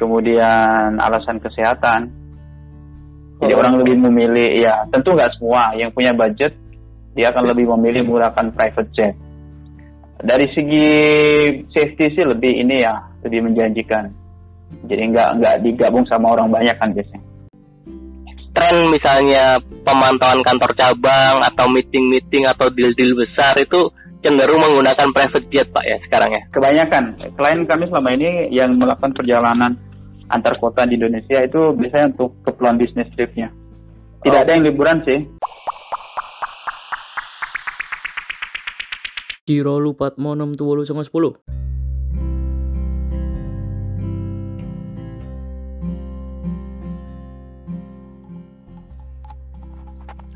kemudian alasan kesehatan. Jadi orang lebih memilih, ya tentu nggak semua yang punya budget dia akan lebih memilih menggunakan private jet. Dari segi safety sih lebih ini ya lebih menjanjikan. Jadi nggak nggak digabung sama orang banyak kan biasanya. Tren misalnya pemantauan kantor cabang atau meeting-meeting atau deal-deal besar itu cenderung menggunakan private jet pak ya sekarang ya. Kebanyakan klien kami selama ini yang melakukan perjalanan antar kota di Indonesia itu biasanya untuk keperluan bisnis tripnya. Tidak oh. ada yang liburan sih. Kiro lupat monom tuwolu sama sepuluh.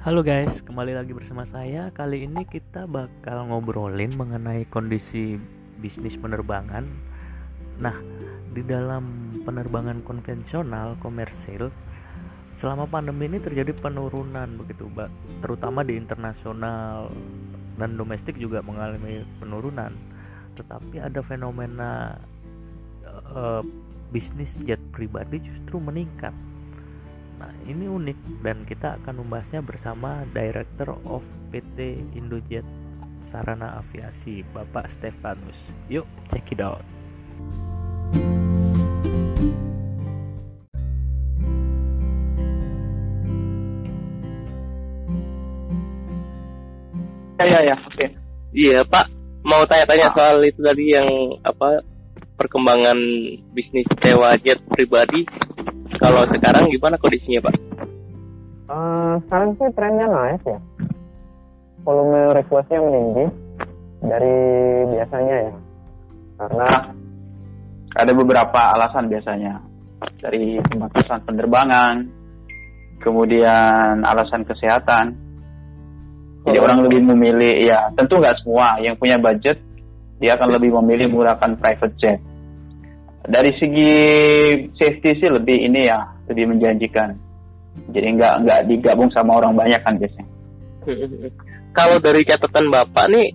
Halo guys, kembali lagi bersama saya. Kali ini kita bakal ngobrolin mengenai kondisi bisnis penerbangan. Nah, di dalam penerbangan konvensional komersil, selama pandemi ini terjadi penurunan begitu, Mbak. Terutama di internasional dan domestik juga mengalami penurunan. Tetapi ada fenomena uh, bisnis jet pribadi justru meningkat Nah, ini unik dan kita akan membahasnya bersama Director of PT Indojet Sarana Aviasi, Bapak Stefanus. Yuk, check it out. Ya, ya, ya, oke. Okay. Iya, Pak. Mau tanya-tanya ah. soal itu tadi yang apa perkembangan bisnis sewa jet pribadi kalau sekarang gimana kondisinya Pak? Uh, sekarang sih trennya naik ya. Volume requestnya meninggi dari biasanya ya. Karena ada beberapa alasan biasanya dari pembatasan penerbangan, kemudian alasan kesehatan. Jadi oh. orang lebih memilih ya tentu nggak semua yang punya budget dia akan lebih memilih menggunakan private jet. Dari segi safety sih lebih ini ya lebih menjanjikan. Jadi nggak nggak digabung sama orang banyak kan biasanya. Kalau dari catatan bapak nih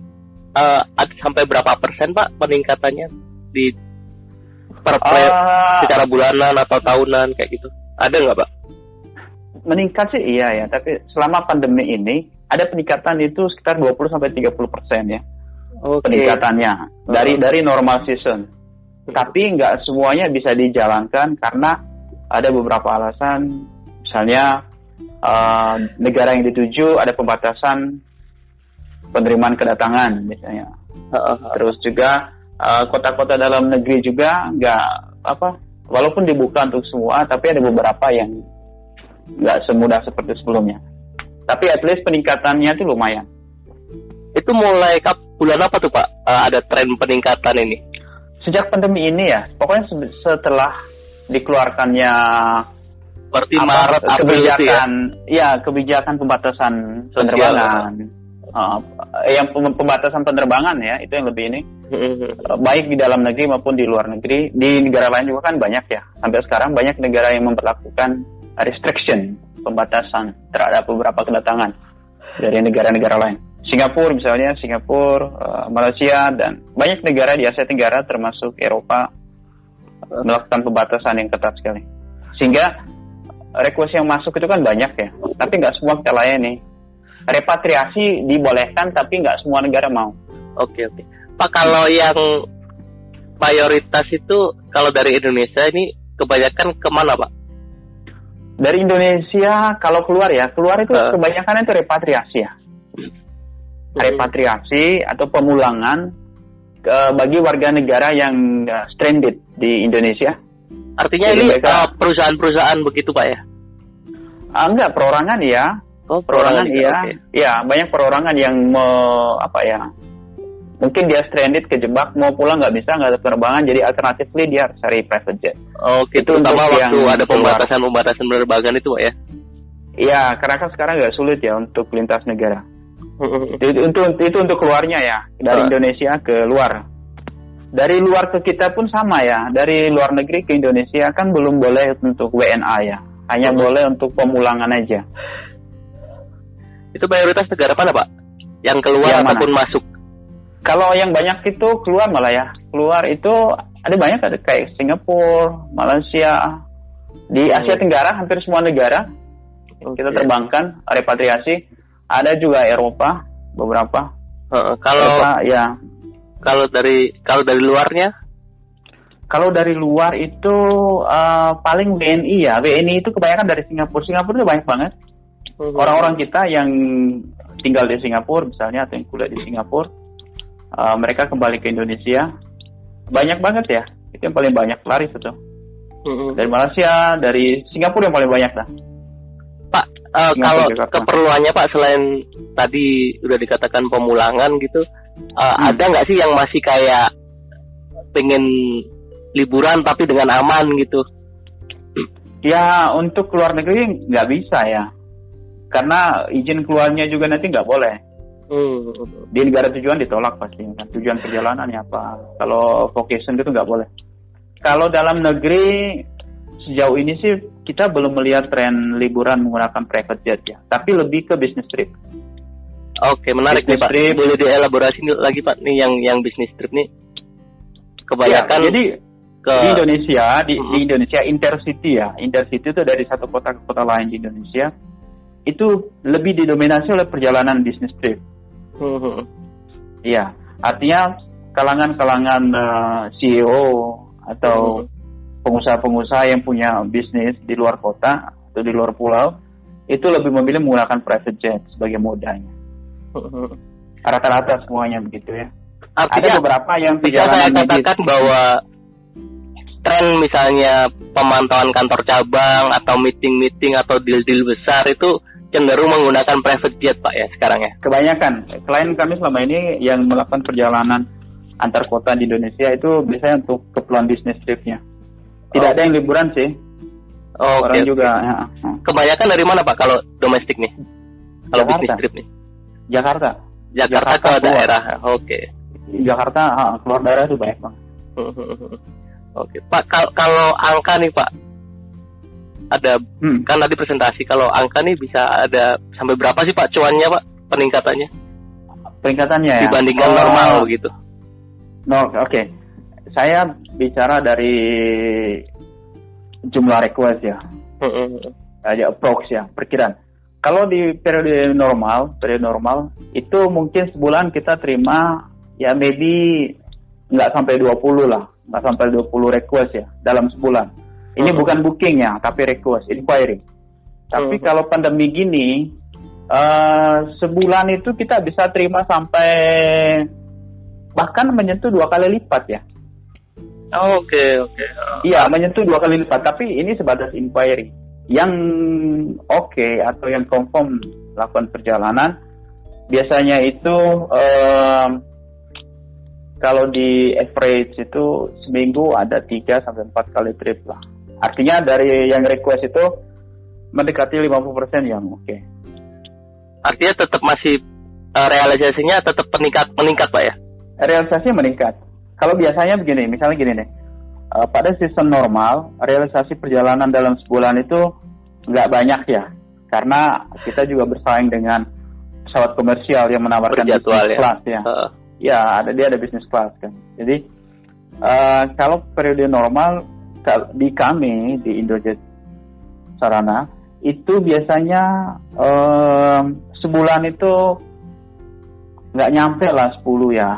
uh, sampai berapa persen pak peningkatannya di per uh, secara bulanan atau tahunan kayak gitu? Ada nggak pak meningkat sih iya ya. Tapi selama pandemi ini ada peningkatan itu sekitar 20 sampai 30 persen ya okay. peningkatannya dari dari normal season. Tapi nggak semuanya bisa dijalankan karena ada beberapa alasan. Misalnya uh, negara yang dituju ada pembatasan penerimaan kedatangan misalnya. Terus juga eh, kota-kota dalam negeri juga nggak apa walaupun dibuka untuk semua tapi ada beberapa yang nggak semudah seperti sebelumnya. Tapi at least peningkatannya itu lumayan. Itu mulai kap bulan apa tuh pak? Uh, ada tren peningkatan ini? Sejak pandemi ini ya, pokoknya setelah dikeluarkannya seperti Maret kebijakan ya? ya kebijakan pembatasan penerbangan. Uh, yang pembatasan penerbangan ya itu yang lebih ini. Uh, baik di dalam negeri maupun di luar negeri. Di negara lain juga kan banyak ya. Sampai sekarang banyak negara yang memperlakukan restriction pembatasan terhadap beberapa kedatangan dari negara-negara lain Singapura misalnya, Singapura, uh, Malaysia dan banyak negara di Asia Tenggara termasuk Eropa uh, melakukan pembatasan yang ketat sekali. Sehingga request yang masuk itu kan banyak ya, tapi nggak semua kita layani. Repatriasi dibolehkan tapi nggak semua negara mau. Oke oke. Pak kalau yang mayoritas itu kalau dari Indonesia ini kebanyakan ke mana Pak? Dari Indonesia kalau keluar ya, keluar itu uh. kebanyakan itu repatriasi ya repatriasi atau pemulangan ke, bagi warga negara yang uh, stranded di Indonesia. Artinya Jadi ini uh, perusahaan-perusahaan begitu Pak ya? Uh, enggak, perorangan ya. Oh, perorangan, iya. Okay. Ya, banyak perorangan yang me, apa ya? Mungkin dia stranded kejebak mau pulang nggak bisa nggak ada penerbangan jadi alternatifly dia harus cari private jet. Oh, itu terutama waktu ada pembatasan-pembatasan penerbangan itu Pak ya? Iya, karena kan sekarang nggak sulit ya untuk lintas negara itu, untuk itu untuk keluarnya ya dari Indonesia ke luar. Dari luar ke kita pun sama ya. Dari luar negeri ke Indonesia kan belum boleh untuk WNA ya. Hanya boleh untuk pemulangan aja. Itu mayoritas negara mana pak? Yang keluar ya, ataupun mana? masuk? Kalau yang banyak itu keluar malah ya. Keluar itu ada banyak ada kayak Singapura, Malaysia, di Oh. Asia Tenggara hampir semua negara kita terbangkan repatriasi. Ada juga Eropa beberapa. Heeh, kalau Eropa, ya kalau dari kalau dari luarnya Kalau dari luar itu eh, paling WNI ya. WNI itu kebanyakan dari Singapura. Singapura itu banyak banget. Orang-orang kita yang tinggal di Singapura misalnya atau yang kuliah di Singapura, eh, mereka kembali ke Indonesia. Banyak banget ya. Itu yang paling banyak laris itu. Mm-mm. Dari Malaysia, dari Singapura yang paling banyak lah. Pak, Singapura, kalau Jakarta. keperluannya Pak selain tadi udah dikatakan pemulangan gitu, eh, Hmm. ada nggak sih yang masih kayak pengen liburan tapi dengan aman gitu? Ya untuk keluar negeri nggak bisa ya. Karena izin keluarnya juga nanti nggak boleh. Hmm. Di negara tujuan ditolak pasti. Kan. Tujuan perjalanannya apa. Kalau vacation gitu nggak boleh. Kalau dalam negeri sejauh ini sih kita belum melihat tren liburan menggunakan private jet ya. Tapi lebih ke business trip. Oke, menarik nih Business Pak. trip. Boleh dielaborasi lagi Pak nih yang yang bisnis trip nih. Kebanyakan Ya, jadi ke di Indonesia di, Mhm. di Indonesia intercity ya intercity itu dari satu kota ke kota lain di Indonesia itu lebih didominasi oleh perjalanan bisnis trip Hmm. iya artinya kalangan-kalangan eh, CEO atau pengusaha-pengusaha yang punya bisnis di luar kota atau di luar pulau itu lebih memilih menggunakan private jet sebagai modanya Hmm. rata-rata semuanya begitu ya ada Artinya beberapa yang bisa saya katakan bahwa tren misalnya pemantauan kantor cabang atau meeting-meeting atau deal-deal besar itu cenderung menggunakan private jet Pak ya sekarang ya. kebanyakan klien kami selama ini yang melakukan perjalanan antar kota di Indonesia itu biasanya untuk keperluan bisnis tripnya. Tidak Oh. ada yang liburan sih. Oke. Orang oke. juga ya, ya. Kebanyakan dari mana Pak kalau domestik nih? Kalau Jakarta. bisnis trip nih. Jakarta. Jakarta, Jakarta ke daerah. Oke. Jakarta ha, keluar daerah itu banyak banget. Oke. Pak kal- kalau angka nih Pak ada Hmm. kan tadi presentasi kalau angka nih bisa ada sampai berapa sih Pak cuannya Pak peningkatannya Peningkatannya ya. dibandingkan Oh, normal begitu. No, oke. Saya bicara dari jumlah request ya. Aja approx ya, perkiraan. Kalau di periode normal, periode normal itu mungkin sebulan kita terima ya maybe nggak sampai 20 lah, nggak sampai 20 request ya dalam sebulan. Ini Hmm. bukan booking ya, tapi request, inquiry. Tapi Hmm. kalau pandemi gini, eh, sebulan itu kita bisa terima sampai bahkan menyentuh dua kali lipat ya. Oke oke. Iya, menyentuh dua kali lipat, tapi ini sebatas inquiry. Yang oke atau yang confirm lakukan perjalanan biasanya itu em, kalau di average itu seminggu ada 3 sampai 4 kali trip lah. Artinya dari yang request itu mendekati 50% yang oke. Artinya tetap masih eh, realisasinya tetap meningkat meningkat Pak ya. Realisasi meningkat. Kalau biasanya begini, misalnya gini nih, eh, pada sistem normal realisasi perjalanan dalam sebulan itu nggak banyak ya, karena kita juga bersaing dengan pesawat komersial yang menawarkan Berjadwal business ya. class ya. Heeh. Ya, ada dia ada bisnis class kan. Jadi eh, kalau periode normal di kami di Indojet Sarana itu biasanya em, sebulan itu nggak nyampe lah 10 ya.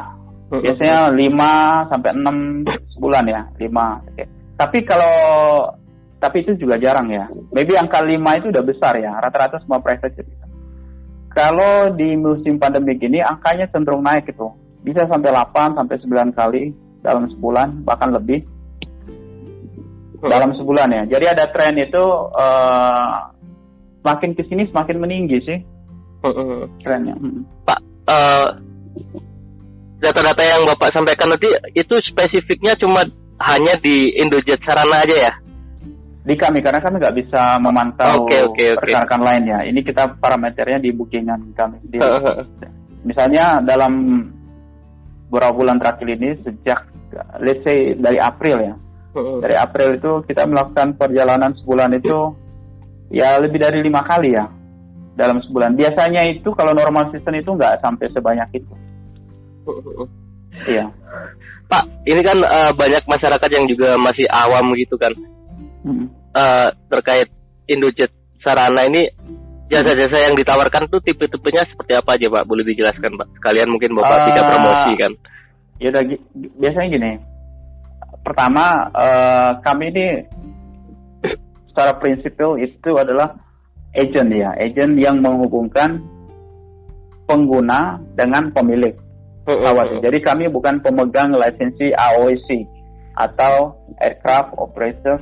Biasanya 5 sampai 6 sebulan ya, 5. Oke. Tapi kalau tapi itu juga jarang ya. Maybe angka 5 itu udah besar ya. Rata-rata semua private jet. Kalau di musim pandemi gini angkanya cenderung naik itu. Bisa sampai 8 sampai 9 kali dalam sebulan bahkan lebih dalam sebulan ya. Jadi ada tren itu eh semakin ke sini semakin meninggi sih Heeh. trennya. Mm. Pak, eh, data-data yang Bapak sampaikan tadi itu spesifiknya cuma hanya di Indojet Sarana aja ya? Di kami karena kami nggak bisa memantau Oke, oke, oke. rekan-rekan lain ya. Ini kita parameternya di bookingan kami sendiri. Misalnya dalam beberapa bulan terakhir ini sejak let's say dari April ya. Dari April itu kita melakukan perjalanan sebulan itu ya lebih dari lima kali ya dalam sebulan. Biasanya itu kalau normal season itu nggak sampai sebanyak itu. Iya. Pak, ini kan uh, banyak masyarakat yang juga masih awam gitu kan. Hmm. Uh, terkait Indojet Sarana ini jasa-jasa yang ditawarkan tuh tipe-tipenya seperti apa aja Pak? Boleh dijelaskan Pak? Sekalian mungkin Bapak uh, tidak promosi kan. Ya udah biasanya gini. Pertama, uh, kami ini secara prinsipil itu adalah agent ya, agent yang menghubungkan pengguna dengan pemilik pesawat. Jadi kami bukan pemegang lisensi AOC atau Aircraft Operator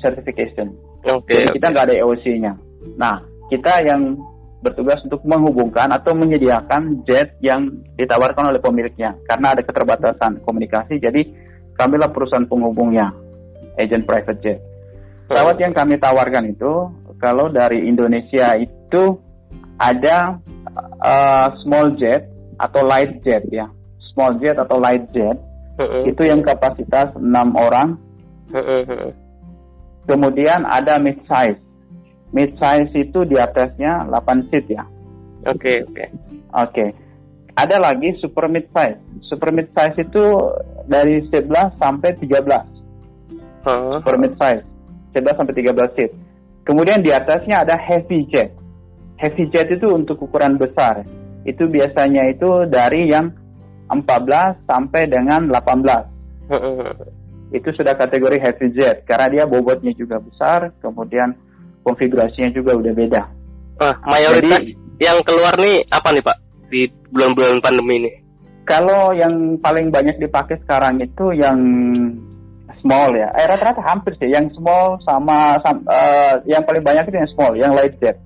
Certification. Okay, Jadi kita nggak ada AOC-nya. Nah, kita yang bertugas untuk menghubungkan atau menyediakan jet yang ditawarkan oleh pemiliknya karena ada keterbatasan komunikasi jadi kamilah perusahaan penghubungnya agent private jet pesawat yang kami tawarkan itu kalau dari Indonesia itu ada uh, small jet atau light jet ya small jet atau light jet itu yang kapasitas enam orang kemudian ada mid size mid size itu di atasnya 8 seat ya. Oke, okay, oke. Okay. Oke. Okay. Ada lagi super mid size. Super mid size itu dari 11 sampai 13. Huh? Super mid size. 11 sampai 13 seat. Kemudian di atasnya ada heavy jet. Heavy jet itu untuk ukuran besar. Itu biasanya itu dari yang 14 sampai dengan 18. itu sudah kategori heavy jet karena dia bobotnya juga besar, kemudian konfigurasinya juga udah beda. Ah, mayoritas Jadi, yang keluar nih apa nih Pak di bulan-bulan pandemi ini? Kalau yang paling banyak dipakai sekarang itu yang small ya. Eh rata-rata hampir sih yang small sama, sama uh, yang paling banyak itu yang small, yang light jet.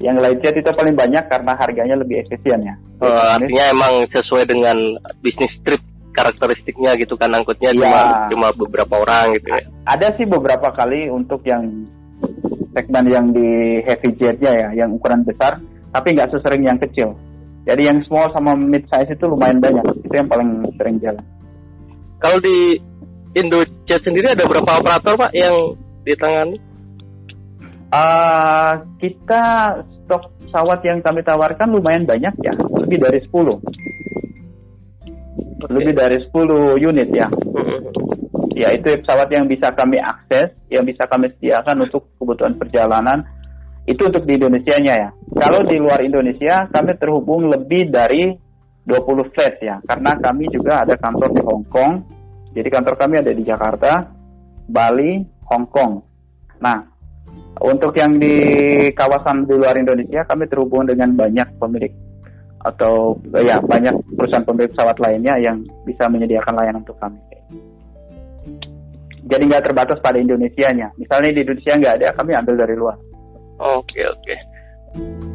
Yang light jet itu paling banyak karena harganya lebih efisien ya. Oh, artinya emang sesuai dengan bisnis trip karakteristiknya gitu kan angkutnya ya. cuma cuma beberapa orang gitu ya. Ada sih beberapa kali untuk yang segmen yang di heavy jetnya ya, yang ukuran besar, tapi nggak sesering yang kecil. Jadi yang small sama mid size itu lumayan banyak, itu yang paling sering jalan. Kalau di Indojet sendiri ada berapa operator pak yang ditangani? Uh, kita stok pesawat yang kami tawarkan lumayan banyak ya, lebih dari 10. Okay. Lebih dari 10 unit ya. Mm-hmm yaitu pesawat yang bisa kami akses, yang bisa kami sediakan untuk kebutuhan perjalanan, itu untuk di Indonesia-nya ya. Kalau di luar Indonesia, kami terhubung lebih dari 20 flight ya, karena kami juga ada kantor di Hong Kong, jadi kantor kami ada di Jakarta, Bali, Hong Kong. Nah, untuk yang di kawasan di luar Indonesia, kami terhubung dengan banyak pemilik atau ya banyak perusahaan pemilik pesawat lainnya yang bisa menyediakan layanan untuk kami jadi nggak terbatas pada Indonesia-nya. Misalnya di Indonesia nggak ada, kami ambil dari luar. Oke oke. thank